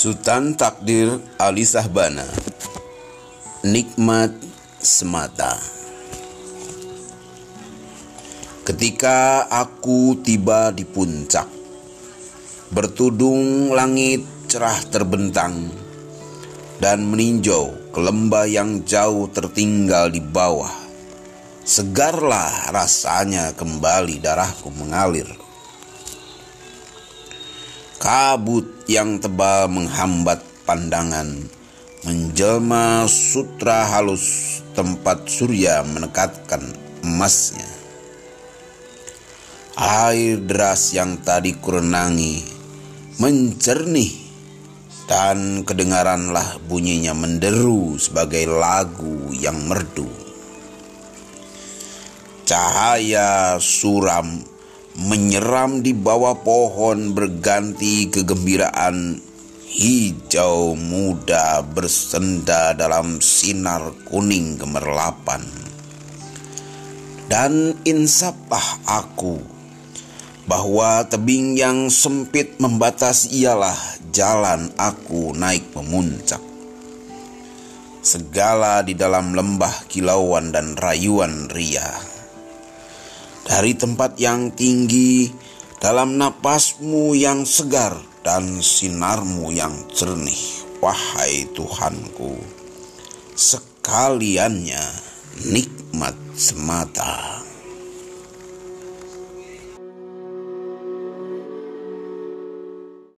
Sultan Takdir Ali Sahbana. Nikmat semata. Ketika aku tiba di puncak Bertudung langit cerah terbentang Dan meninjau ke lembah yang jauh tertinggal di bawah. Segarlah rasanya kembali darahku mengalir Kabut yang tebal menghambat pandangan, menjelma sutra halus tempat surya menekatkan emasnya. Air deras yang tadi kurenangi mencernih dan kedengaranlah bunyinya menderu sebagai lagu yang merdu. Cahaya suram menyeram di bawah pohon berganti kegembiraan hijau muda bersenda dalam sinar kuning gemerlapan. Dan insapah aku bahwa tebing yang sempit membatas ialah jalan aku naik memuncak. Segala di dalam lembah kilauan dan rayuan ria dari tempat yang tinggi dalam napasmu yang segar dan sinarmu yang jernih, wahai Tuhanku, sekaliannya nikmat semata.